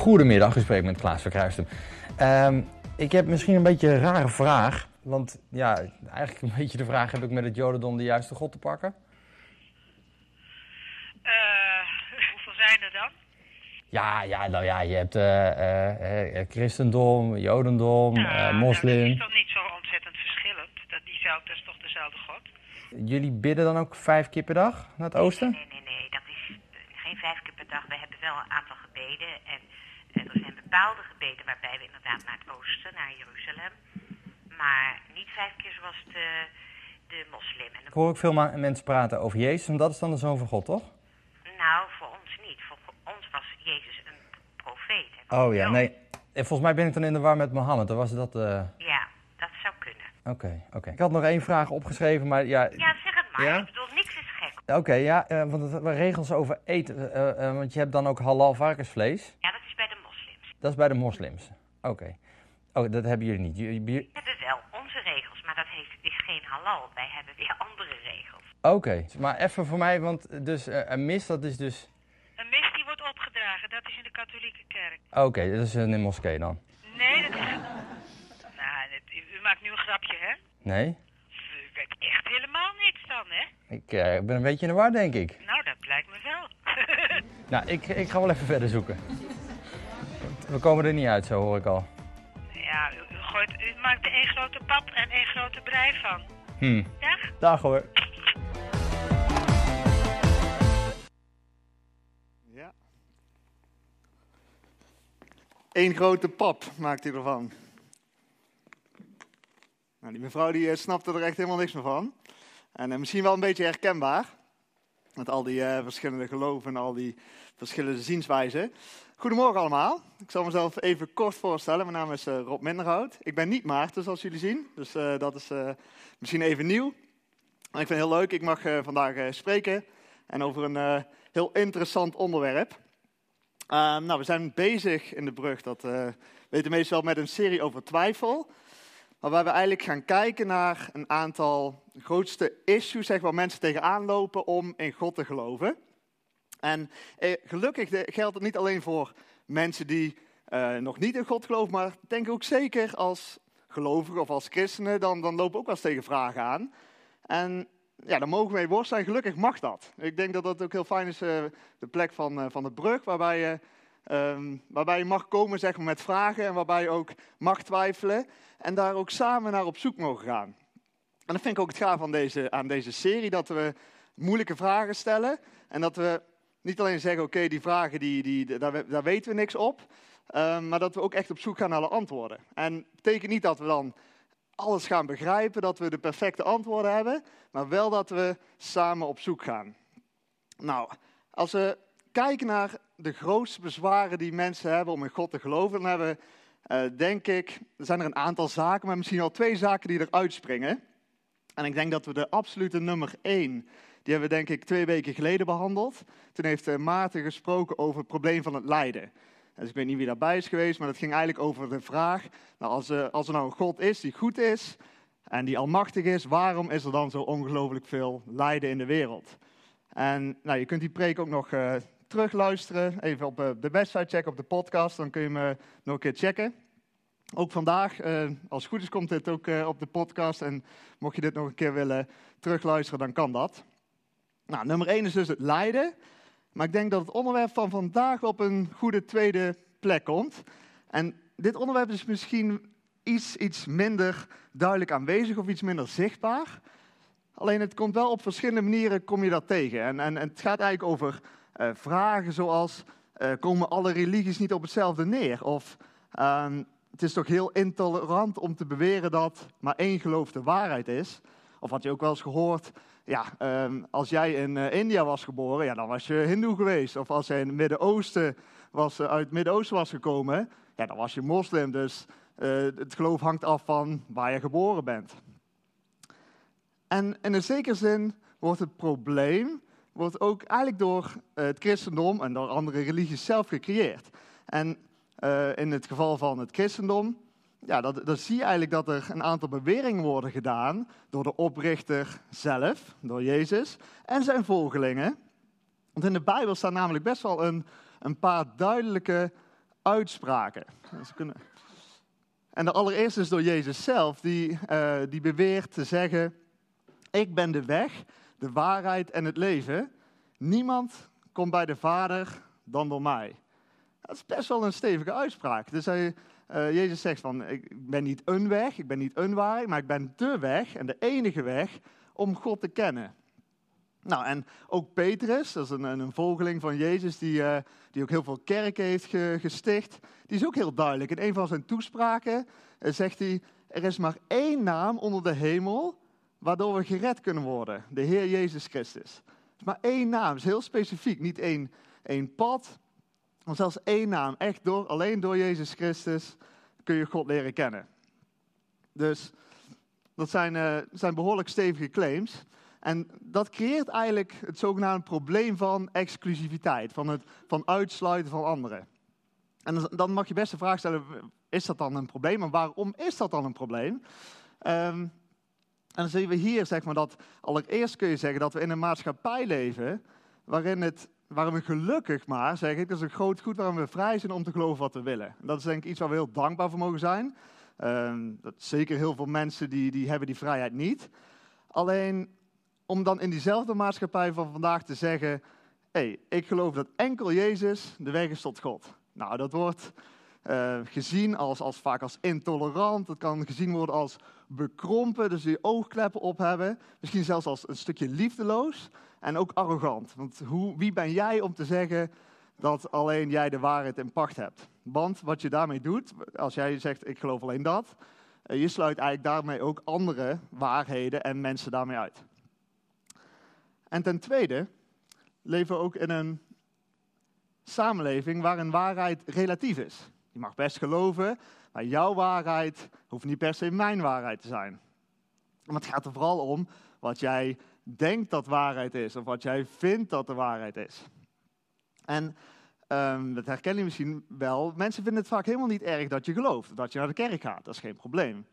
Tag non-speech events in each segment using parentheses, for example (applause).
Goedemiddag, u spreekt met Klaas Verkruisten. Ehm ik heb misschien een beetje een rare vraag. Want ja, eigenlijk een beetje de vraag: heb ik met het Jodendom de juiste God te pakken? Eh, hoeveel zijn er dan? Ja, ja, nou ja, je hebt eh, eh, christendom, jodendom, Nou, moslim. Dat is toch niet zo ontzettend verschillend? Dat, die zou, dat is toch dezelfde God? Jullie bidden dan ook vijf keer per dag naar het oosten? Nee, nee, nee, dat is geen vijf keer per dag. We hebben wel een aantal gebeden. En er zijn bepaalde gebeden waarbij we inderdaad naar het oosten, naar Jeruzalem. Maar niet vijf keer zoals de, de moslim. En Ik hoor ook veel mensen praten over Jezus, en dat is dan de Zoon van God, toch? nou, voor ons niet. Voor ons was Jezus een profeet. Oh ja, nee. En volgens mij ben ik dan in de war met Mohammed. Dan was dat. eh, Ja, dat zou kunnen. Oké, oké. Ik had nog één vraag opgeschreven, maar ja. Ja, zeg het maar. Ja? Ik bedoel, niks is gek. Oké, ja, eh, want het regels over eten. eh, want je hebt dan ook halal varkensvlees. Ja, dat is bij de. Dat is bij de moslims. Oké. Oh, dat hebben jullie niet. Jullie- We hebben wel onze regels, maar dat heeft, is geen halal. Wij hebben weer andere regels. Oké, maar even voor mij, want dus eh, een mis, dat is dus. Een mis die wordt opgedragen, dat is in de katholieke kerk. Oké, dat is in een moskee dan. Nee, dat is... Nou, u, maakt nu een grapje, hè? Nee? U weet echt helemaal niks dan, hè? Ik eh, ben een beetje in de war, denk ik. Nou, dat lijkt me wel. (laughs) Nou, ik, ik ga wel even verder zoeken. We komen er niet uit, zo hoor ik al. ja, u, u, gooit, u maakt er één grote pap en één grote brei van. Hm. Dag hoor. Ja. Eén grote pap maakt hij ervan. Nou, die mevrouw die eh, snapte er echt helemaal niks meer van. En eh, misschien wel een beetje herkenbaar. Met al die eh, verschillende geloven en al die verschillende zienswijzen. Goedemorgen allemaal. Ik zal mezelf even kort voorstellen. Mijn naam is eh, Rob Minderhout. Ik ben niet Maarten, zoals jullie zien. Dus eh, dat is eh, misschien even nieuw. Maar ik vind het heel leuk. Ik mag vandaag spreken. En over een heel interessant onderwerp. Ehm, nou, we zijn bezig in de brug, dat weten meestal wel, met een serie over twijfel. Waarbij we eigenlijk gaan kijken naar een aantal grootste issues zeg, waar mensen tegenaan lopen om in God te geloven. En eh, gelukkig de- geldt het niet alleen voor mensen die eh, nog niet in God geloven, maar denk ook zeker als gelovigen of als christenen, dan, dan lopen ook wel eens tegen vragen aan. En ja, daar mogen we mee worstelen en gelukkig mag dat. Ik denk dat dat ook heel fijn is, eh, de plek van, eh, van de brug, waarbij je, ehm, waarbij je mag komen zeg maar, met vragen en waarbij je ook mag twijfelen en daar ook samen naar op zoek mogen gaan. En dat vind ik ook het gaaf aan deze, aan deze serie, dat we moeilijke vragen stellen en dat we niet alleen zeggen, oké, die vragen, die, die, daar, daar weten we niks op, ehm, maar dat we ook echt op zoek gaan naar de antwoorden. En dat betekent niet dat we dan alles gaan begrijpen, dat we de perfecte antwoorden hebben, maar wel dat we samen op zoek gaan. Nou, als we kijken naar de grootste bezwaren die mensen hebben om in God te geloven, dan hebben we, eh, denk ik, er zijn er een aantal zaken, maar misschien wel twee zaken die eruit springen. En ik denk dat we de absolute nummer één, die hebben we denk ik twee weken geleden behandeld. Toen heeft eh, Maarten gesproken over het probleem van het lijden. Dus ik weet niet wie daarbij is geweest, maar dat ging eigenlijk over de vraag, nou, als, er, als er nou een God is die goed is en die almachtig is, waarom is er dan zo ongelooflijk veel lijden in de wereld? En nou, je kunt die preek ook nog eh, terugluisteren, even op eh, de website checken, op de podcast, dan kun je me nog een keer checken. Ook vandaag, eh, als het goed is, komt dit ook eh, op de podcast. En mocht je dit nog een keer willen terugluisteren, dan kan dat. Nou, nummer één is dus het lijden. Maar ik denk dat het onderwerp van vandaag op een goede tweede plek komt. En dit onderwerp is misschien iets, iets minder duidelijk aanwezig of iets minder zichtbaar. Alleen het komt wel op verschillende manieren kom je dat tegen. En, en, en het gaat eigenlijk over eh, vragen zoals, eh, komen alle religies niet op hetzelfde neer? Of ehm, het is toch heel intolerant om te beweren dat maar één geloof de waarheid is? Of had je ook wel eens gehoord, ja, ehm, als jij in eh, India was geboren, ja, dan was je hindoe geweest. Of als jij in het Midden-Oosten was, eh, uit het Midden-Oosten was gekomen, ja, dan was je moslim. Dus eh, het geloof hangt af van waar je geboren bent. En in een zekere zin wordt het probleem wordt ook eigenlijk door het christendom en door andere religies zelf gecreëerd. En in het geval van het christendom, ja, dat, dat zie je eigenlijk dat er een aantal beweringen worden gedaan door de oprichter zelf, door Jezus, en zijn volgelingen. Want in de Bijbel staan namelijk best wel een, een paar duidelijke uitspraken. Kunnen... En de allereerste is door Jezus zelf, die, uh, die beweert te zeggen: Ik ben de weg, de waarheid en het leven. Niemand komt bij de Vader dan door mij. Dat is best wel een stevige uitspraak. Dus hij, uh, Jezus zegt van, ik ben niet een weg, ik ben niet een waarheid, maar ik ben de weg en de enige weg om God te kennen. Nou, en ook Petrus, dat is een, een volgeling van Jezus, die, uh, die ook heel veel kerken heeft ge, gesticht, die is ook heel duidelijk. In een van zijn toespraken uh, zegt hij, er is maar één naam onder de hemel waardoor we gered kunnen worden. De Heer Jezus Christus. Het is maar één naam, is heel specifiek. Niet één, één pad, zelfs één naam. Echt door, alleen door Jezus Christus kun je God leren kennen. Dus dat zijn, uh, zijn behoorlijk stevige claims. En dat creëert eigenlijk het zogenaamde probleem van exclusiviteit, van het van uitsluiten van anderen. En dan mag je best de vraag stellen, is dat dan een probleem? En waarom is dat dan een probleem? Um, en dan zien we hier zeg maar, dat allereerst kun je zeggen dat we in een maatschappij leven waarin, het, waarin we gelukkig maar, zeg ik, dat is een groot goed waarin we vrij zijn om te geloven wat we willen. En dat is denk ik iets waar we heel dankbaar voor mogen zijn. Um, dat zeker heel veel mensen die, die hebben die vrijheid niet. Alleen om dan in diezelfde maatschappij van vandaag te zeggen, hé, hey, ik geloof dat enkel Jezus de weg is tot God. Nou, dat wordt uh, gezien als, als, vaak als intolerant. Het kan gezien worden als bekrompen, dus die oogkleppen op hebben. Misschien zelfs als een stukje liefdeloos en ook arrogant. Want hoe, wie ben jij om te zeggen dat alleen jij de waarheid in pacht hebt? Want wat je daarmee doet, als jij zegt ik geloof alleen dat, uh, je sluit eigenlijk daarmee ook andere waarheden en mensen daarmee uit. En ten tweede leven we ook in een samenleving waarin waarheid relatief is. Je mag best geloven, maar jouw waarheid hoeft niet per se mijn waarheid te zijn. Maar het gaat er vooral om wat jij denkt dat waarheid is, of wat jij vindt dat de waarheid is. En um, dat herken je misschien wel. Mensen vinden het vaak helemaal niet erg dat je gelooft, dat je naar de kerk gaat. Dat is geen probleem.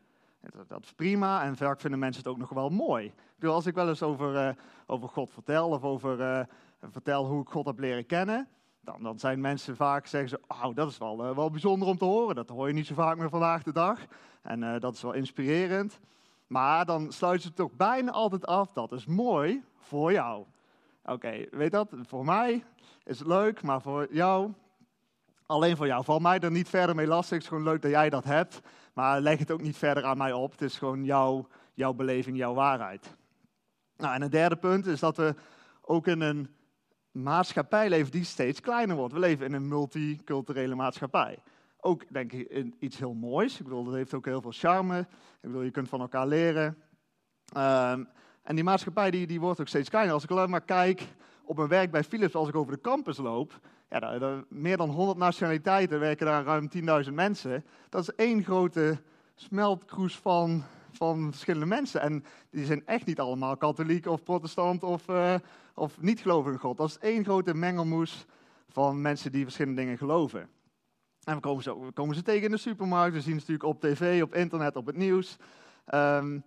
Dat is prima en vaak vinden mensen het ook nog wel mooi. Ik bedoel, als ik wel eens over, uh, over God vertel of over, uh, vertel hoe ik God heb leren kennen, dan, dan zijn mensen vaak, zeggen ze, oh, dat is wel, uh, wel bijzonder om te horen. Dat hoor je niet zo vaak meer vandaag de dag. En dat is wel inspirerend. Maar dan sluiten ze toch bijna altijd af, dat is mooi voor jou. Oké, weet dat, voor mij is het leuk, maar voor jou, alleen voor jou. Val mij er niet verder mee lastig, het is gewoon leuk dat jij dat hebt. Maar leg het ook niet verder aan mij op, het is gewoon jouw, jouw beleving, jouw waarheid. Nou, en een derde punt is dat we ook in een maatschappij leven die steeds kleiner wordt. We leven in een multiculturele maatschappij. Ook denk ik iets heel moois. Ik bedoel, dat heeft ook heel veel charme. Ik bedoel, je kunt van elkaar leren. Um, en die maatschappij die, die wordt ook steeds kleiner. Als ik alleen maar kijk op mijn werk bij Philips, als ik over de campus loop, ja, meer dan 100 nationaliteiten werken daar ruim 10.000 mensen. Dat is één grote smeltkroes van, van verschillende mensen. En die zijn echt niet allemaal katholiek of protestant of, uh, of niet geloven in God. Dat is één grote mengelmoes van mensen die verschillende dingen geloven. En we komen, ze, we komen ze tegen in de supermarkt, we zien ze natuurlijk op tv, op internet, op het nieuws. Um,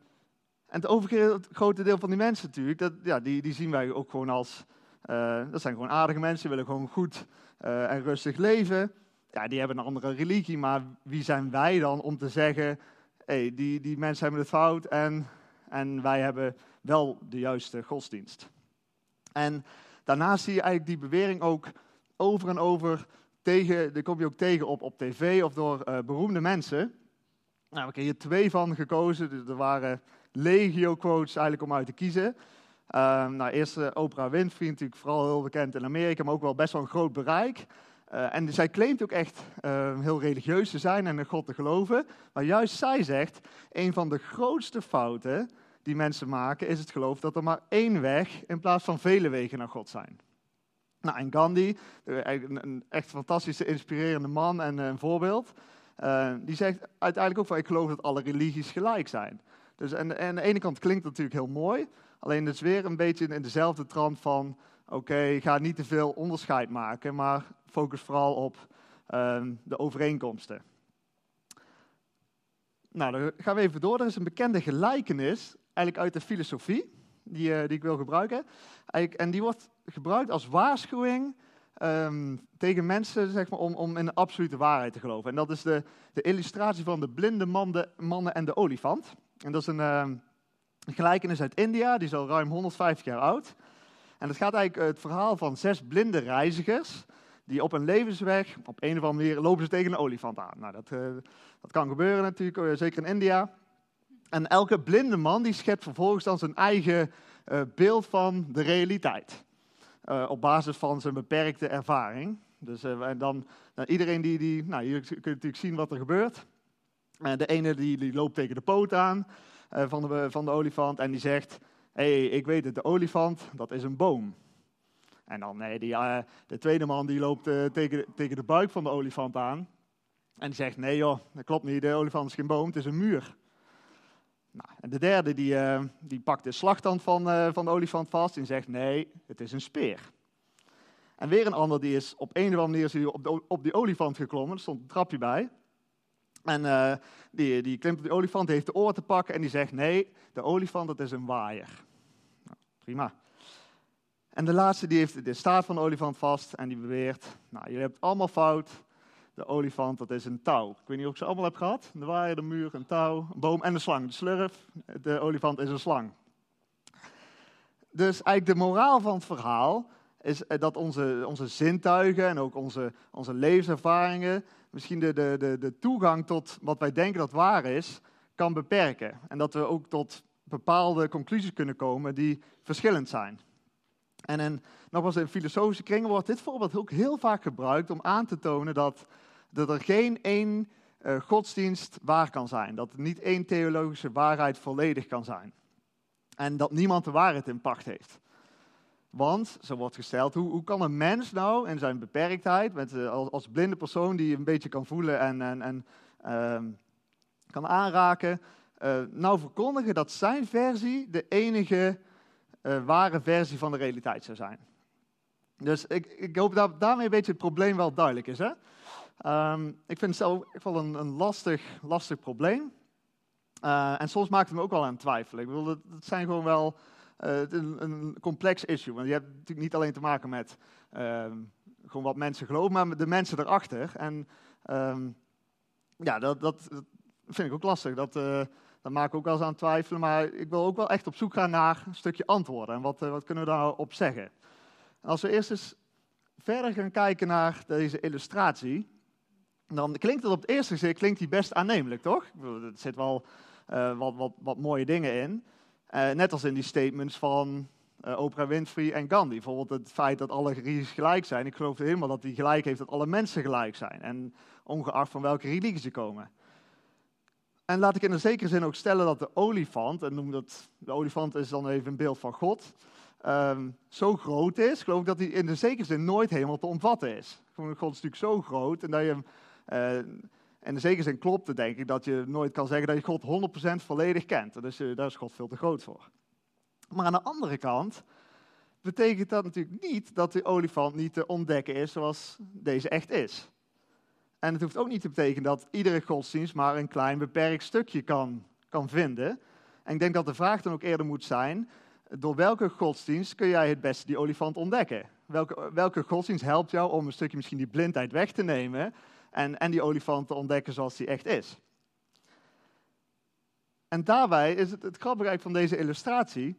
en het overgrote deel van die mensen natuurlijk, dat, ja, die, die zien wij ook gewoon als, uh, dat zijn gewoon aardige mensen, die willen gewoon goed uh, en rustig leven. Ja, die hebben een andere religie, maar wie zijn wij dan om te zeggen, hey, die, die mensen hebben het fout en, en wij hebben wel de juiste godsdienst. En daarnaast zie je eigenlijk die bewering ook over en over tegen, die kom je ook tegen op, op tv of door uh, beroemde mensen. Nou, we hebben hier twee van gekozen. Dus er waren legio quotes eigenlijk om uit te kiezen. Um, nou, eerst uh, Oprah Winfrey, natuurlijk vooral heel bekend in Amerika, maar ook wel best wel een groot bereik. Uh, en zij claimt ook echt uh, heel religieus te zijn en in God te geloven. Maar juist zij zegt, een van de grootste fouten die mensen maken, is het geloof dat er maar één weg in plaats van vele wegen naar God zijn. Nou, en Gandhi, een echt fantastische, inspirerende man en een voorbeeld, uh, die zegt uiteindelijk ook van, ik geloof dat alle religies gelijk zijn. Dus en, en aan de ene kant klinkt dat natuurlijk heel mooi, alleen het is weer een beetje in dezelfde trant van, oké, ga niet te veel onderscheid maken, maar focus vooral op uh, de overeenkomsten. Nou, dan gaan we even door. Er is een bekende gelijkenis, eigenlijk uit de filosofie, die, uh, die ik wil gebruiken. en die wordt gebruikt als waarschuwing ehm, tegen mensen zeg maar, om, om in de absolute waarheid te geloven. En dat is de, de illustratie van de blinde man, de, mannen en de olifant. En dat is een ehm, gelijkenis uit India, die is al ruim 150 jaar oud. En het gaat eigenlijk het verhaal van zes blinde reizigers die op een levensweg, op een of andere manier, lopen ze tegen een olifant aan. Nou, dat, uh, dat kan gebeuren natuurlijk, uh, zeker in India. En elke blinde man die schept vervolgens dan zijn eigen uh, beeld van de realiteit. op basis van zijn beperkte ervaring. Dus en dan, dan, iedereen die, die, nou, je natuurlijk zien wat er gebeurt. de ene die, die loopt tegen de poot aan van, de, van de olifant en die zegt, hé, hey, ik weet het, de olifant, dat is een boom. En dan nee, die, de tweede man die loopt tegen, tegen de buik van de olifant aan. En die zegt, nee joh, dat klopt niet, de olifant is geen boom, het is een muur. Nou, en de derde die, uh, die pakt de slagtand van, van de olifant vast en zegt, nee, het is een speer. En weer een ander die is op een of andere manier op, de, op die olifant geklommen, er stond een trapje bij. En die, die klimt op die olifant, heeft de oor te pakken en die zegt, nee, de olifant dat is een waaier. Nou, prima. En de laatste die heeft de staart van de olifant vast en die beweert, nou jullie hebben allemaal fout. De olifant, dat is een touw. Ik weet niet of ik ze allemaal heb gehad. De waaier, de muur, een touw, een boom en een slang. De slurf, de olifant is een slang. Dus eigenlijk de moraal van het verhaal is eh, dat onze, onze zintuigen en ook onze, onze levenservaringen misschien de, de, de, toegang tot wat wij denken dat waar is, kan beperken. En dat we ook tot bepaalde conclusies kunnen komen die verschillend zijn. En in, nogmaals, in filosofische kringen wordt dit voorbeeld ook heel vaak gebruikt om aan te tonen dat, dat er geen één uh, godsdienst waar kan zijn. Dat niet één theologische waarheid volledig kan zijn. En dat niemand de waarheid in pacht heeft. Want, zo wordt gesteld, hoe, hoe kan een mens nou in zijn beperktheid, met, uh, als, als, blinde persoon die een beetje kan voelen en, en, en uh, kan aanraken, uh, nou verkondigen dat zijn versie de enige ware versie van de realiteit zou zijn. Dus ik, ik hoop dat daarmee een beetje het probleem wel duidelijk is. Hè? Um, ik vind het zelf wel een, een lastig, lastig probleem. Uh, en soms maakt het me ook wel aan twijfelen. Ik bedoel, het zijn gewoon wel uh, een, een, complex issue. Want je hebt natuurlijk niet alleen te maken met uh, gewoon wat mensen geloven, maar met de mensen erachter. En um, ja, dat, dat, dat, vind ik ook lastig. Dat, uh, daar maak ik ook wel eens aan twijfelen. Maar ik wil ook wel echt op zoek gaan naar een stukje antwoorden. En wat, wat kunnen we daarop zeggen? Als we eerst eens verder gaan kijken naar deze illustratie, dan klinkt het op het eerste gezicht klinkt die best aannemelijk, toch? Er zit wel uh, wat, wat, wat, mooie dingen in. Uh, net als in die statements van Oprah Winfrey en Gandhi. Bijvoorbeeld het feit dat alle religies gelijk zijn. Ik geloof helemaal dat hij gelijk heeft dat alle mensen gelijk zijn. En ongeacht van welke religie ze komen. En laat ik in een zekere zin ook stellen dat de olifant, en noem dat, de olifant is dan even een beeld van God, um, zo groot is, geloof ik dat hij in de zekere zin nooit helemaal te omvatten is. Gewoon, God is natuurlijk zo groot en dat je hem, uh, in de zekere zin klopt denk ik, dat je nooit kan zeggen dat je God 100% volledig kent. Dus uh, daar is God veel te groot voor. Maar aan de andere kant betekent dat natuurlijk niet dat de olifant niet te ontdekken is zoals deze echt is. En het hoeft ook niet te betekenen dat iedere godsdienst maar een klein beperkt stukje kan, kan vinden. En ik denk dat de vraag dan ook eerder moet zijn, door welke godsdienst kun jij het beste die olifant ontdekken? Welke, welke godsdienst helpt jou om een stukje misschien die blindheid weg te nemen en, en die olifant te ontdekken zoals die echt is? En daarbij is het, het van deze illustratie,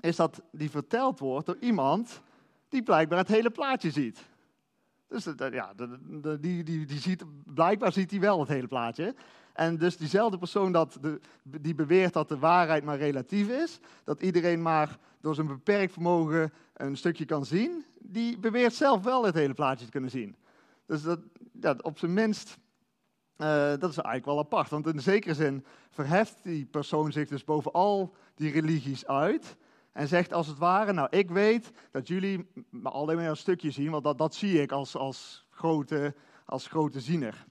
is dat die verteld wordt door iemand die blijkbaar het hele plaatje ziet. Dus ja, die, die, die ziet, blijkbaar ziet hij wel het hele plaatje. En dus diezelfde persoon dat de, die beweert dat de waarheid maar relatief is, dat iedereen maar door zijn beperkt vermogen een stukje kan zien, die beweert zelf wel het hele plaatje te kunnen zien. Dus dat, op zijn minst, uh, dat is eigenlijk wel apart. Want in zekere zin verheft die persoon zich dus boven al die religies uit. En zegt als het ware, nou ik weet dat jullie maar alleen maar een stukje zien, want dat, dat zie ik als, als, grote, als grote ziener.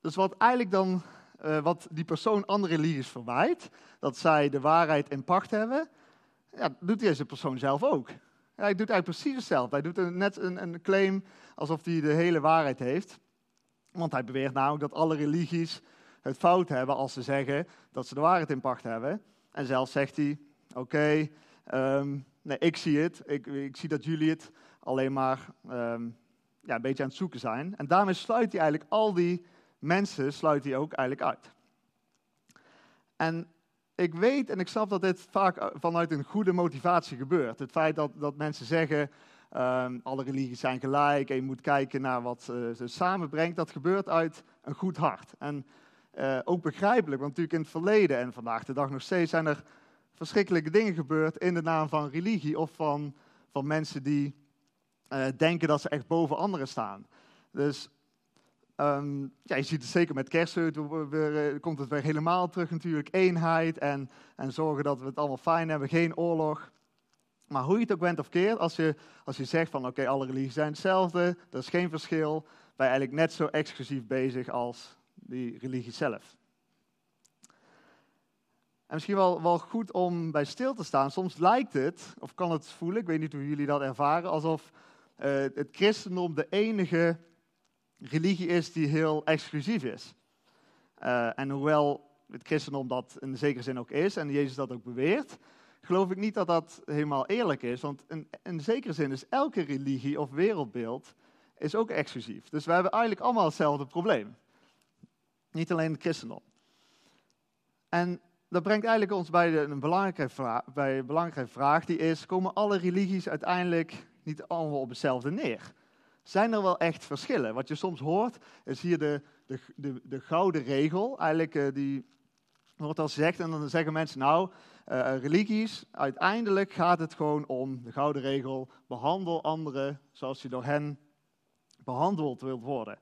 Dus wat eigenlijk dan, uh, wat die persoon andere religies verwijt, dat zij de waarheid in pacht hebben, ja, doet deze persoon zelf ook. Hij doet eigenlijk precies hetzelfde. Hij doet net een, een claim alsof hij de hele waarheid heeft. Want hij beweert namelijk dat alle religies het fout hebben als ze zeggen dat ze de waarheid in pacht hebben. En zelfs zegt hij, oké, um, nee, ik zie het. Ik, ik zie dat jullie het alleen maar ehm, ja, een beetje aan het zoeken zijn. En daarmee sluit hij eigenlijk al die mensen sluit hij ook eigenlijk uit. En ik weet en ik snap dat dit vaak vanuit een goede motivatie gebeurt. Het feit dat, dat mensen zeggen, um, alle religies zijn gelijk en je moet kijken naar wat uh, ze samenbrengt, dat gebeurt uit een goed hart. En uh, ook begrijpelijk, want natuurlijk in het verleden en vandaag de dag nog steeds zijn er verschrikkelijke dingen gebeurd in de naam van religie of van, van mensen die denken dat ze echt boven anderen staan. Dus um, ja, je ziet het zeker met kerst, weer, komt het weer helemaal terug natuurlijk, eenheid en, en zorgen dat we het allemaal fijn hebben, geen oorlog. Maar hoe je het ook bent of keert, als je, als je zegt van oké, alle religies zijn hetzelfde, er is geen verschil, je eigenlijk net zo exclusief bezig als die religie zelf. En misschien wel, wel goed om bij stil te staan. Soms lijkt het, of kan het voelen, ik weet niet hoe jullie dat ervaren, alsof uh, het christendom de enige religie is die heel exclusief is. Uh, en hoewel het christendom dat in zekere zin ook is, en Jezus dat ook beweert, geloof ik niet dat dat helemaal eerlijk is. Want in, in zekere zin is elke religie of wereldbeeld is ook exclusief. Dus we hebben eigenlijk allemaal hetzelfde probleem. Niet alleen het christendom. En dat brengt eigenlijk ons bij, de, een belangrijke vraag, bij een belangrijke vraag, die is, komen alle religies uiteindelijk niet allemaal op hetzelfde neer? Zijn er wel echt verschillen? Wat je soms hoort, is hier de, de, de, de gouden regel, eigenlijk uh, die wordt al gezegd, en dan zeggen mensen, nou, uh, religies, uiteindelijk gaat het gewoon om de gouden regel, behandel anderen zoals je door hen behandeld wilt worden.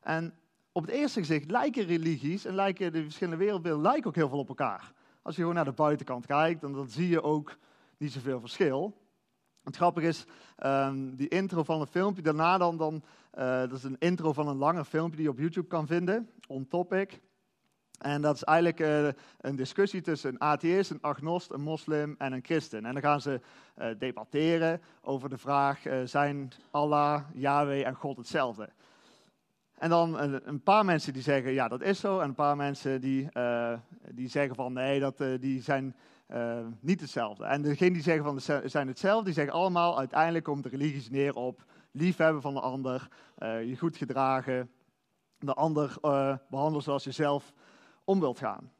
En op het eerste gezicht lijken religies en lijken de verschillende wereldbeelden lijken ook heel veel op elkaar. Als je gewoon naar de buitenkant kijkt, dan, dan zie je ook niet zoveel verschil. Het grappige is, um, die intro van een filmpje, daarna dan, dan uh, dat is een intro van een langer filmpje die je op YouTube kan vinden, on topic. En dat is eigenlijk uh, een discussie tussen een atheïst, een agnost, een moslim en een christen. En dan gaan ze uh, debatteren over de vraag, zijn Allah, Yahweh en God hetzelfde? En dan een, paar mensen die zeggen, ja, dat is zo. En een paar mensen die, die zeggen van, nee, dat, die zijn uh, niet hetzelfde. En degenen die zeggen van, ze zijn hetzelfde, die zeggen allemaal, uiteindelijk komt de religies neer op liefhebben van de ander, je goed gedragen, de ander behandelen zoals je zelf om wilt gaan.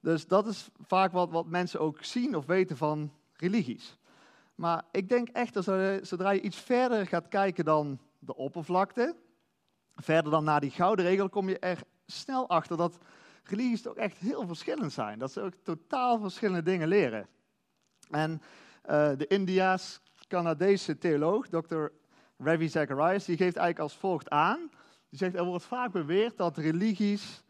Dus dat is vaak wat, wat mensen ook zien of weten van religies. Maar ik denk echt dat zodra je iets verder gaat kijken dan de oppervlakte, verder dan naar die gouden regel kom je er snel achter dat religies toch echt heel verschillend zijn. Dat ze ook totaal verschillende dingen leren. En uh, de Indiaas-Canadese theoloog, Dr. Ravi Zacharias, die geeft eigenlijk als volgt aan. Die zegt, er wordt vaak beweerd dat religies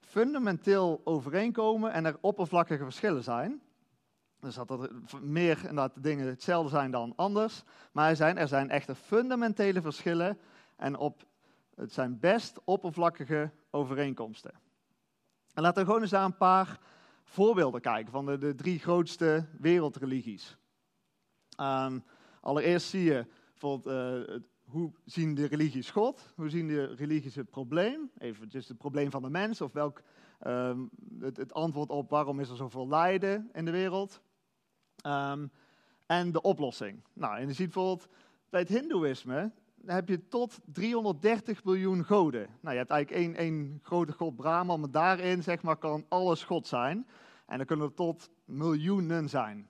fundamenteel overeenkomen en er oppervlakkige verschillen zijn. Dus dat er meer inderdaad dingen hetzelfde zijn dan anders. Maar er zijn, er zijn echter fundamentele verschillen en op het zijn best oppervlakkige overeenkomsten. En laten we gewoon eens naar een paar voorbeelden kijken van de, de drie grootste wereldreligies. Um, allereerst zie je bijvoorbeeld uh, hoe zien de religies God, hoe zien de religies het probleem, even dus het probleem van de mens of welk um, het, het, antwoord op waarom is er zoveel lijden in de wereld. Um, en de oplossing. Nou, en je ziet bijvoorbeeld bij het Hindoeïsme heb je tot 330 miljoen goden. Nou, je hebt eigenlijk één, één grote god Brahman, maar daarin zeg maar, kan alles god zijn. En dan kunnen er tot miljoenen zijn.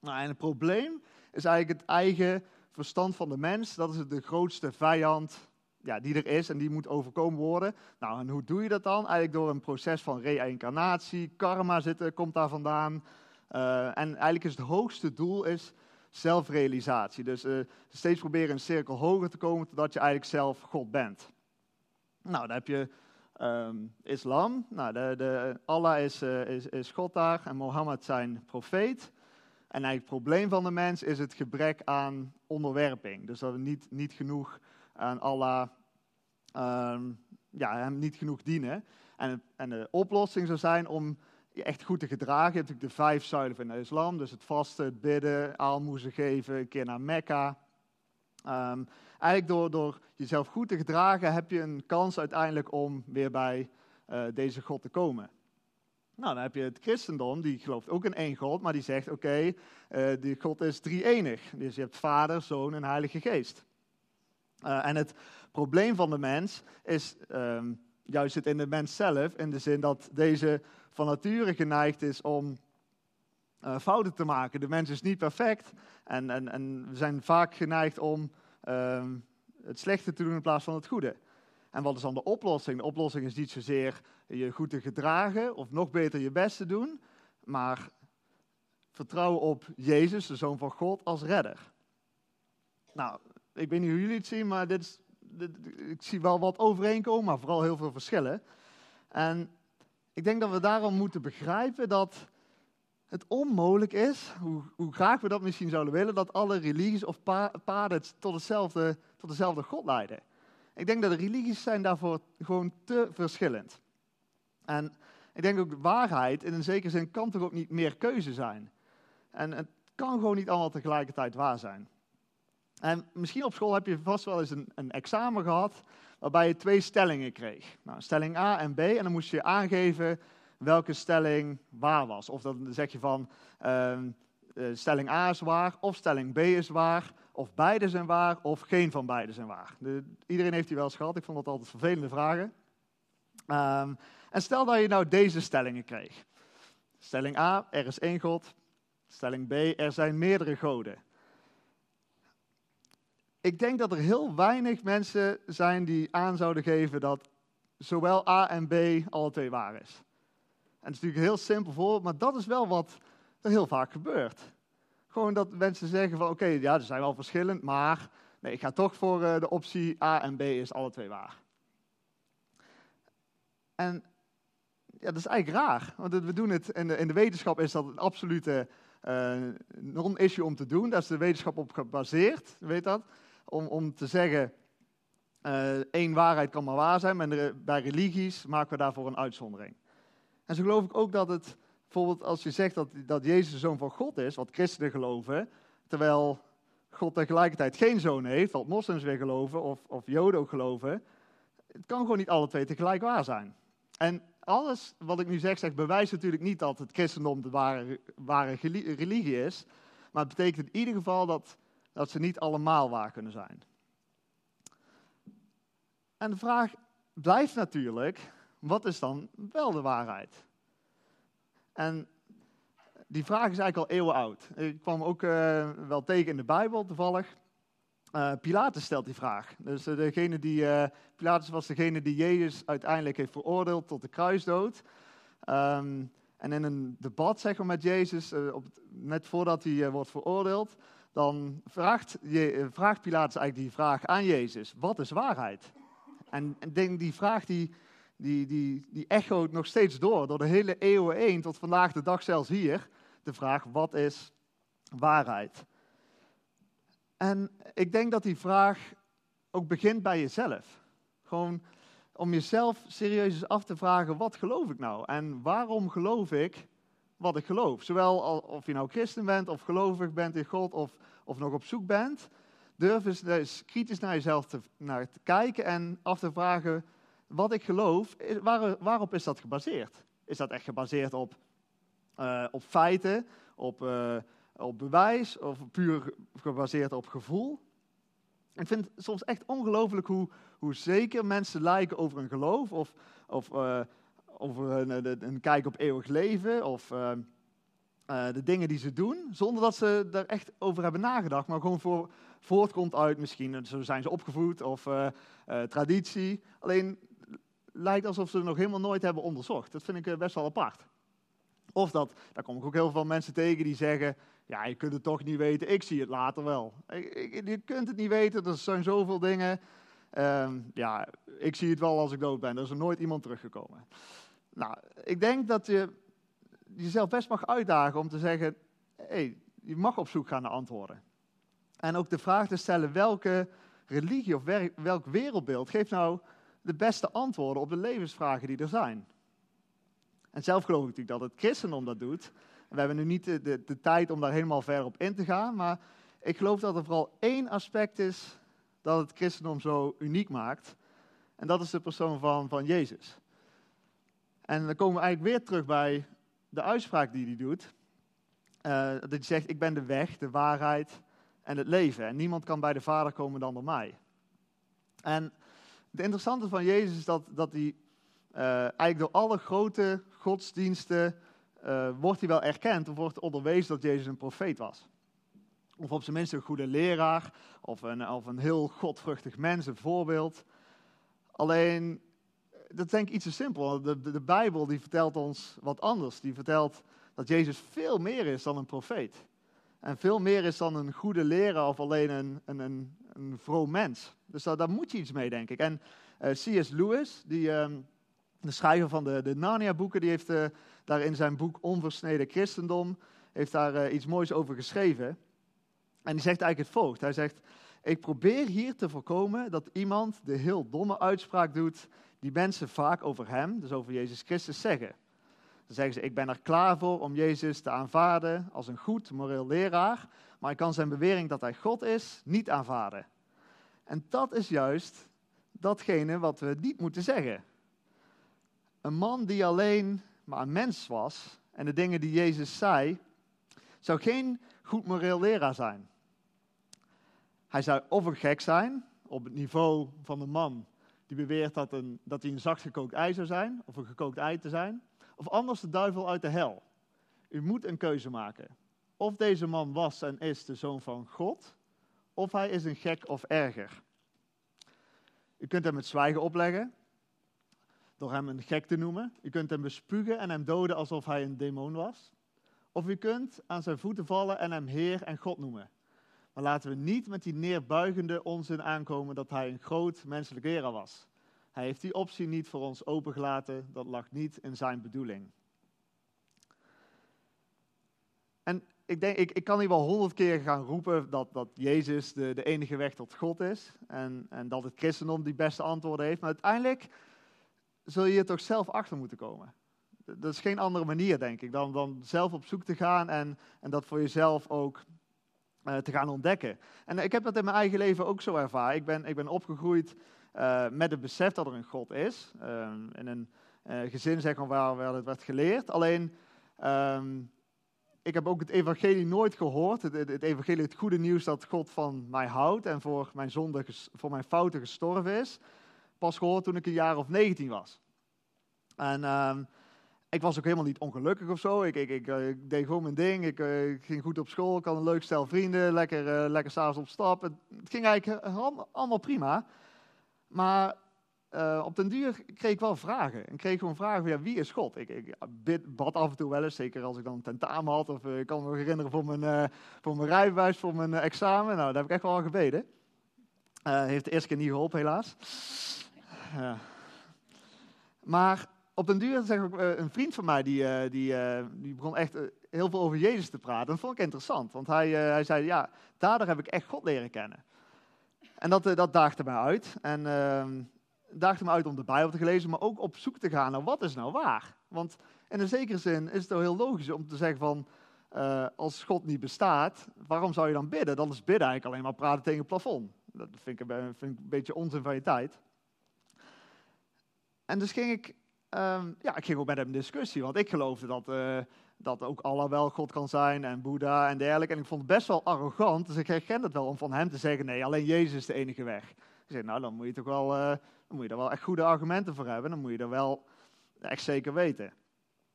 Nou, en het probleem is eigenlijk het eigen verstand van de mens. Dat is de grootste vijand ja, die er is en die moet overkomen worden. Nou, en hoe doe je dat dan? Eigenlijk door een proces van reïncarnatie, karma zit, komt daar vandaan. Uh, en eigenlijk is het hoogste doel is zelfrealisatie. Dus uh, steeds proberen een cirkel hoger te komen totdat je eigenlijk zelf God bent. Nou, dan heb je um, islam. Nou, de, de, Allah is, uh, is, is God daar en Mohammed zijn profeet. En eigenlijk het probleem van de mens is het gebrek aan onderwerping. Dus dat we niet, niet genoeg aan Allah, um, ja, hem niet genoeg dienen. En, en de oplossing zou zijn om je echt goed te gedragen. Je hebt natuurlijk de vijf zuilen van de islam. Dus het vasten, het bidden, aalmoezen geven, een keer naar Mekka. Um, eigenlijk door, door jezelf goed te gedragen heb je een kans uiteindelijk om weer bij uh, deze God te komen. Nou, dan heb je het christendom, die gelooft ook in één God, maar die zegt, oké, okay, die God is drie-enig. Dus je hebt Vader, Zoon en Heilige Geest. Uh, en het probleem van de mens is um, juist het in de mens zelf, in de zin dat deze van nature geneigd is om uh, fouten te maken. De mens is niet perfect en, en, en we zijn vaak geneigd om uh, het slechte te doen in plaats van het goede. En wat is dan de oplossing? De oplossing is niet zozeer je goed te gedragen of nog beter je best te doen, maar vertrouwen op Jezus, de Zoon van God, als redder. Nou, ik weet niet hoe jullie het zien, maar dit is, dit, ik zie wel wat overeenkomen, maar vooral heel veel verschillen. En ik denk dat we daarom moeten begrijpen dat het onmogelijk is, hoe, hoe, graag we dat misschien zouden willen, dat alle religies of pa paden tot, hetzelfde, tot dezelfde God leiden. Ik denk dat de religies zijn daarvoor gewoon te verschillend. En ik denk ook de waarheid in een zekere zin kan toch ook niet meer keuze zijn. En het kan gewoon niet allemaal tegelijkertijd waar zijn. En misschien op school heb je vast wel eens een, een examen gehad waarbij je twee stellingen kreeg. Nou, stelling A en B en dan moest je aangeven welke stelling waar was. Of dan zeg je van uh, stelling A is waar, of stelling B is waar, of beide zijn waar, of geen van beide zijn waar. De, iedereen heeft die wel eens gehad, ik vond dat altijd vervelende vragen. Um, en stel dat je nou deze stellingen kreeg. Stelling A, er is één God. Stelling B, er zijn meerdere goden. Ik denk dat er heel weinig mensen zijn die aan zouden geven dat zowel A en B alle twee waar is. En het is natuurlijk een heel simpel voorbeeld, maar dat is wel wat er heel vaak gebeurt. Gewoon dat mensen zeggen van oké, ja, er zijn wel verschillend, maar nee, ik ga toch voor uh, de optie A en B is alle twee waar. En ja, dat is eigenlijk raar, want we doen het in de, in de wetenschap is dat een absolute uh, non-issue om te doen. Daar is de wetenschap op gebaseerd, weet dat? Om, om te zeggen, uh, één waarheid kan maar waar zijn, maar bij religies maken we daarvoor een uitzondering. En zo geloof ik ook dat het, bijvoorbeeld als je zegt dat, dat Jezus de zoon van God is, wat christenen geloven, terwijl God tegelijkertijd geen zoon heeft, wat moslims weer geloven, of, of joden ook geloven, het kan gewoon niet alle twee tegelijk waar zijn. En alles wat ik nu zeg, zeg bewijst natuurlijk niet dat het christendom de ware, ware religie is, maar het betekent in ieder geval dat, dat ze niet allemaal waar kunnen zijn. En de vraag blijft natuurlijk, wat is dan wel de waarheid? En die vraag is eigenlijk al eeuwen oud. Ik kwam ook uh, wel tegen in de Bijbel toevallig. Uh, Pilatus stelt die vraag. Dus uh, degene die, Pilatus was degene die Jezus uiteindelijk heeft veroordeeld tot de kruisdood. Um, en in een debat zeg maar, met Jezus, op, net voordat hij wordt veroordeeld, dan vraagt, je, vraagt Pilatus eigenlijk die vraag aan Jezus: wat is waarheid? En denk die vraag die, die, die, die echoot nog steeds door, door de hele eeuwen heen, tot vandaag de dag zelfs hier. De vraag: wat is waarheid? En ik denk dat die vraag ook begint bij jezelf. Gewoon om jezelf serieus af te vragen, wat geloof ik nou? En waarom geloof ik wat ik geloof? Zowel of je nou christen bent, of gelovig bent in God, of, of nog op zoek bent. Durf eens, eens kritisch naar jezelf te, naar te kijken en af te vragen, wat ik geloof, waar, waarop is dat gebaseerd? Is dat echt gebaseerd op, uh, op feiten, op... Uh, op bewijs of puur gebaseerd op gevoel. Ik vind het soms echt ongelooflijk hoe, hoe zeker mensen lijken over een geloof of, of uh, over een, een, kijk op eeuwig leven of uh, uh, de dingen die ze doen, zonder dat ze er echt over hebben nagedacht, maar gewoon voor, voortkomt uit misschien, zo zijn ze opgevoed of traditie. Alleen lijkt alsof ze het nog helemaal nooit hebben onderzocht. Dat vind ik best wel apart. Of dat, daar kom ik ook heel veel mensen tegen die zeggen, ja, je kunt het toch niet weten, ik zie het later wel. Je kunt het niet weten, er zijn zoveel dingen. Um, ja, ik zie het wel als ik dood ben, er is er nooit iemand teruggekomen. Nou, ik denk dat je jezelf best mag uitdagen om te zeggen, hey, je mag op zoek gaan naar antwoorden. En ook de vraag te stellen, welke religie of welk wereldbeeld geeft nou de beste antwoorden op de levensvragen die er zijn? En zelf geloof ik natuurlijk dat het christendom dat doet. We hebben nu niet de, de, de, tijd om daar helemaal ver op in te gaan, maar ik geloof dat er vooral één aspect is dat het christendom zo uniek maakt. En dat is de persoon van, van Jezus. En dan komen we eigenlijk weer terug bij de uitspraak die hij doet. Uh, dat hij zegt, ik ben de weg, de waarheid en het leven. En niemand kan bij de Vader komen dan door mij. En het interessante van Jezus is dat, dat hij uh, eigenlijk door alle grote godsdiensten uh, wordt hij wel erkend of wordt onderwezen dat Jezus een profeet was. Of op zijn minst een goede leraar, of een, of een heel godvruchtig mens, een voorbeeld. Alleen, dat denk ik iets te simpel. De, de, Bijbel die vertelt ons wat anders. Die vertelt dat Jezus veel meer is dan een profeet. En veel meer is dan een goede leraar of alleen een, een, een, een vroom mens. Dus daar, moet je iets mee, denk ik. En uh, C.S. Lewis, die, uh, de schrijver van de, de Narnia-boeken, die heeft uh, daar in zijn boek Onversneden Christendom heeft daar uh, iets moois over geschreven. En die zegt eigenlijk het volgt. Hij zegt, ik probeer hier te voorkomen dat iemand de heel domme uitspraak doet die mensen vaak over hem, dus over Jezus Christus, zeggen. Dan zeggen ze, ik ben er klaar voor om Jezus te aanvaarden als een goed moreel leraar, maar ik kan zijn bewering dat hij God is niet aanvaarden. En dat is juist datgene wat we niet moeten zeggen. Een man die alleen maar een mens was en de dingen die Jezus zei, zou geen goed moreel leraar zijn. Hij zou of een gek zijn, op het niveau van de man die beweert dat, een, dat hij een zacht gekookt ei zou zijn, of een gekookt ei te zijn, of anders de duivel uit de hel. U moet een keuze maken. Of deze man was en is de zoon van God, of hij is een gek of erger. U kunt hem het zwijgen opleggen, door hem een gek te noemen. U kunt hem bespugen en hem doden alsof hij een demon was. Of u kunt aan zijn voeten vallen en hem Heer en God noemen. Maar laten we niet met die neerbuigende onzin aankomen dat hij een groot menselijk leraar was. Hij heeft die optie niet voor ons opengelaten, dat lag niet in zijn bedoeling. En ik, denk, ik, ik kan hier wel honderd keer gaan roepen dat, dat Jezus de, de enige weg tot God is. En, en dat het christendom die beste antwoorden heeft. Maar uiteindelijk zul je er toch zelf achter moeten komen. Dat is geen andere manier, denk ik, dan, dan zelf op zoek te gaan en, en dat voor jezelf ook te gaan ontdekken. En ik heb dat in mijn eigen leven ook zo ervaren. Ik ben, ik ben opgegroeid uh, met het besef dat er een God is. Uh, in een gezin zeg waar, waar het werd geleerd. Alleen, um, ik heb ook het evangelie nooit gehoord. Het, het, evangelie, het goede nieuws dat God van mij houdt en voor mijn zonde, voor mijn fouten gestorven is. Pas gehoord toen ik een jaar of 19 was. En um, ik was ook helemaal niet ongelukkig of zo. Ik, ik, ik, eh, deed gewoon mijn ding. Ik, uh, ik, ging goed op school. Ik had een leuk stel vrienden. Lekker, uh, lekker s'avonds op stap. Het, ging eigenlijk allemaal prima. Maar op den duur kreeg ik wel vragen. Ik kreeg gewoon vragen van wie is God? Ik, ik bid, bad af en toe wel eens. Zeker als ik dan een tentamen had. Of ik kan me herinneren voor mijn, voor mijn rijbewijs, voor mijn examen. Nou, daar heb ik echt wel aan gebeden. heeft de eerste keer niet geholpen, helaas. maar op den duur zeg ik, een vriend van mij, die, uh, die, uh, die begon echt heel veel over Jezus te praten. Dat vond ik interessant, want hij, hij zei, ja, daardoor heb ik echt God leren kennen. En dat, dat daagde mij uit. En ehm, daagde me uit om de Bijbel te lezen, maar ook op zoek te gaan naar wat is nou waar. Want in een zekere zin is het heel logisch om te zeggen van, als God niet bestaat, waarom zou je dan bidden? Dan is bidden eigenlijk alleen maar praten tegen het plafond. Dat vind ik, vind ik een beetje onzin van je tijd. En dus ging ik Um, ja, ik ging ook met hem in discussie, want ik geloofde dat, uh, dat ook Allah wel God kan zijn en Boeddha en dergelijke. En ik vond het best wel arrogant, dus ik herken het wel om van hem te zeggen, nee, alleen Jezus is de enige weg. Ik zei, nou, dan moet je toch wel, uh, dan moet je er wel echt goede argumenten voor hebben, dan moet je er wel echt zeker weten.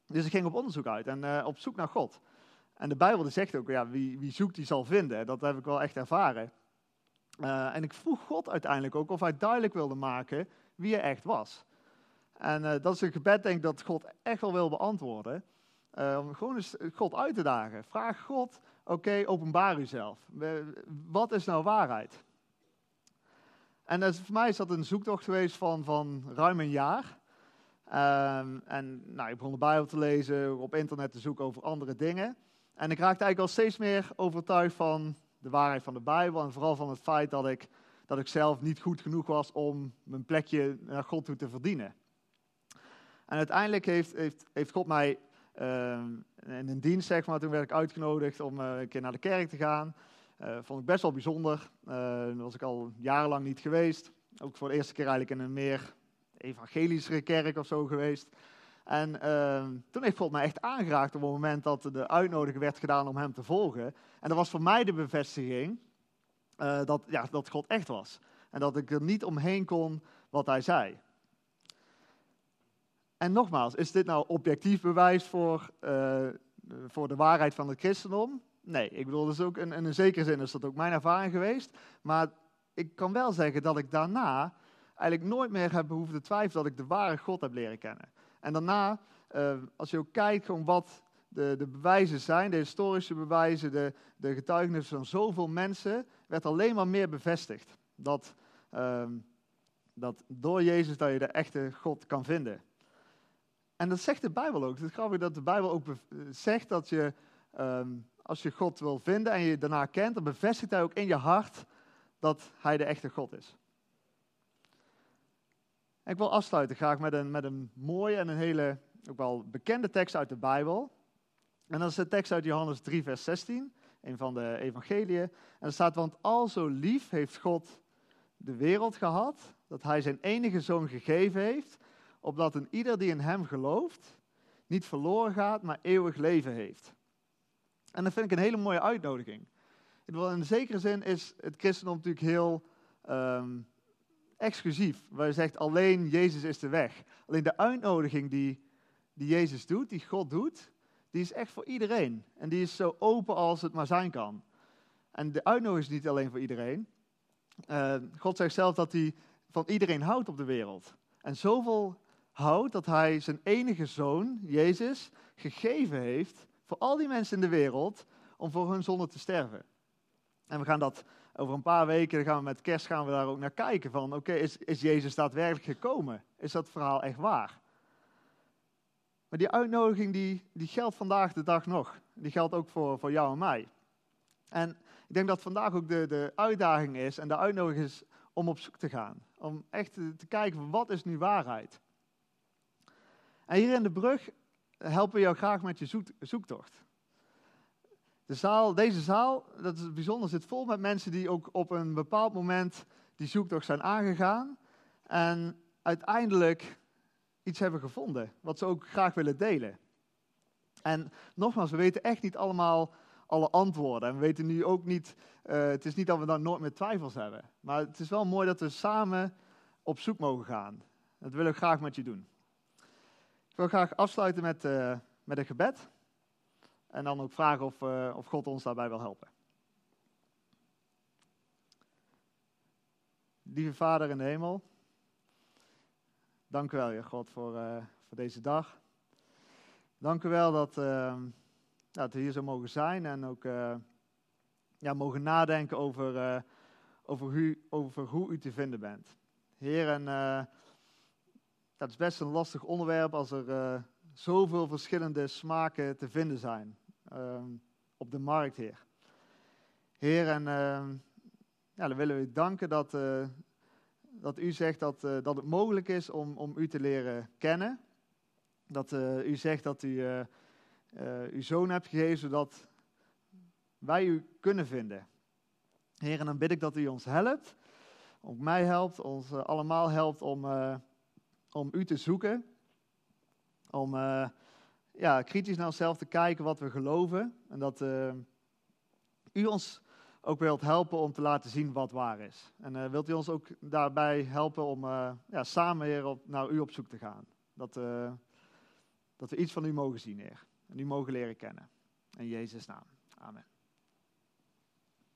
Dus ik ging op onderzoek uit en uh, op zoek naar God. En de Bijbel die zegt ook, ja, wie, wie zoekt die zal vinden. Dat heb ik wel echt ervaren. en ik vroeg God uiteindelijk ook of hij duidelijk wilde maken wie hij echt was. En uh, dat is een gebed, denk dat God echt wel wil beantwoorden. Uh, om gewoon eens God uit te dagen. Vraag God, oké, okay, openbaar uzelf. Wat is nou waarheid? En voor mij is dat een zoektocht geweest van, van ruim een jaar. Um, en nou, ik begon de Bijbel te lezen, op internet te zoeken over andere dingen. En ik raakte eigenlijk al steeds meer overtuigd van de waarheid van de Bijbel. En vooral van het feit dat ik, dat ik zelf niet goed genoeg was om mijn plekje naar God toe te verdienen. En uiteindelijk heeft, heeft, heeft God mij uh, in een dienst, zeg maar, toen werd ik uitgenodigd om uh, een keer naar de kerk te gaan. Uh, vond ik best wel bijzonder. Uh, was ik al jarenlang niet geweest. Ook voor de eerste keer eigenlijk in een meer evangelischere kerk of zo geweest. En ehm, toen heeft God mij echt aangeraakt op het moment dat de uitnodiging werd gedaan om hem te volgen. En dat was voor mij de bevestiging eh, dat, ja, dat God echt was. En dat ik er niet omheen kon wat hij zei. En nogmaals, is dit nou objectief bewijs voor, eh, voor de waarheid van het christendom? Nee, ik bedoel, dus ook in, een zekere zin is dat ook mijn ervaring geweest. Maar ik kan wel zeggen dat ik daarna eigenlijk nooit meer heb behoefte te twijfelen dat ik de ware God heb leren kennen. En daarna, uh, als je ook kijkt gewoon wat de, de bewijzen zijn, de historische bewijzen, de, de getuigenissen van zoveel mensen, werd alleen maar meer bevestigd. Dat, uh, dat door Jezus dat je de echte God kan vinden. En dat zegt de Bijbel ook. Het is grappig dat de Bijbel ook zegt dat je, um, als je God wil vinden en je daarna kent, dan bevestigt hij ook in je hart dat hij de echte God is. Ik wil afsluiten graag met een, met een mooie en een hele, ook wel bekende tekst uit de Bijbel. En dat is de tekst uit Johannes 3, vers 16, een van de evangeliën. En er staat, want al zo lief heeft God de wereld gehad, dat hij zijn enige zoon gegeven heeft, opdat een ieder die in hem gelooft, niet verloren gaat, maar eeuwig leven heeft. En dat vind ik een hele mooie uitnodiging. In zekere zin is het christendom natuurlijk heel um, exclusief. Waar je zegt alleen Jezus is de weg. Alleen de uitnodiging die, die Jezus doet, die God doet, die is echt voor iedereen. En die is zo open als het maar zijn kan. En de uitnodiging is niet alleen voor iedereen. Uh, God zegt zelf dat hij van iedereen houdt op de wereld. En zoveel houdt dat hij zijn enige zoon, Jezus, gegeven heeft voor al die mensen in de wereld om voor hun zonde te sterven. En we gaan dat over een paar weken, gaan we met kerst gaan we daar ook naar kijken van, oké, is, is Jezus daadwerkelijk gekomen? Is dat verhaal echt waar? Maar die uitnodiging die, die geldt vandaag de dag nog. Die geldt ook voor, voor jou en mij. En ik denk dat vandaag ook de, de uitdaging is en de uitnodiging is om op zoek te gaan. Om echt te, te kijken wat is nu waarheid. En hier in de brug helpen we jou graag met je zoek, zoektocht. De zaal, deze zaal, dat is bijzonder, zit vol met mensen die ook op een bepaald moment die zoektocht zijn aangegaan. En uiteindelijk iets hebben gevonden, wat ze ook graag willen delen. En nogmaals, we weten echt niet allemaal alle antwoorden. En we weten nu ook niet, uh, het is niet dat we dan nooit meer twijfels hebben. Maar het is wel mooi dat we samen op zoek mogen gaan. Dat wil ik graag met je doen. Ik wil graag afsluiten met, uh, met een gebed. En dan ook vragen of, uh, of God ons daarbij wil helpen. Lieve Vader in de hemel, dank u wel, Heer God, voor, uh, voor deze dag. Dank u wel dat, uh, dat we hier zo mogen zijn en ook ja, mogen nadenken over, over, u, over hoe u te vinden bent. Heer, en dat is best een lastig onderwerp als er zoveel verschillende smaken te vinden zijn um, op de markt, Heer. Heer, en uh, ja, dan willen we u danken dat, uh, dat u zegt dat, uh, dat het mogelijk is om, om u te leren kennen. Dat u zegt dat u uw zoon hebt gegeven, zodat wij u kunnen vinden. Heer, en dan bid ik dat u ons helpt, ook mij helpt, ons allemaal helpt om, om u te zoeken. Om ja, kritisch naar onszelf te kijken wat we geloven. En dat uh, u ons ook wilt helpen om te laten zien wat waar is. En uh, wilt u ons ook daarbij helpen om ja, samen weer op, naar u op zoek te gaan. Dat, dat we iets van u mogen zien, Heer. En u mogen leren kennen. In Jezus' naam. Amen.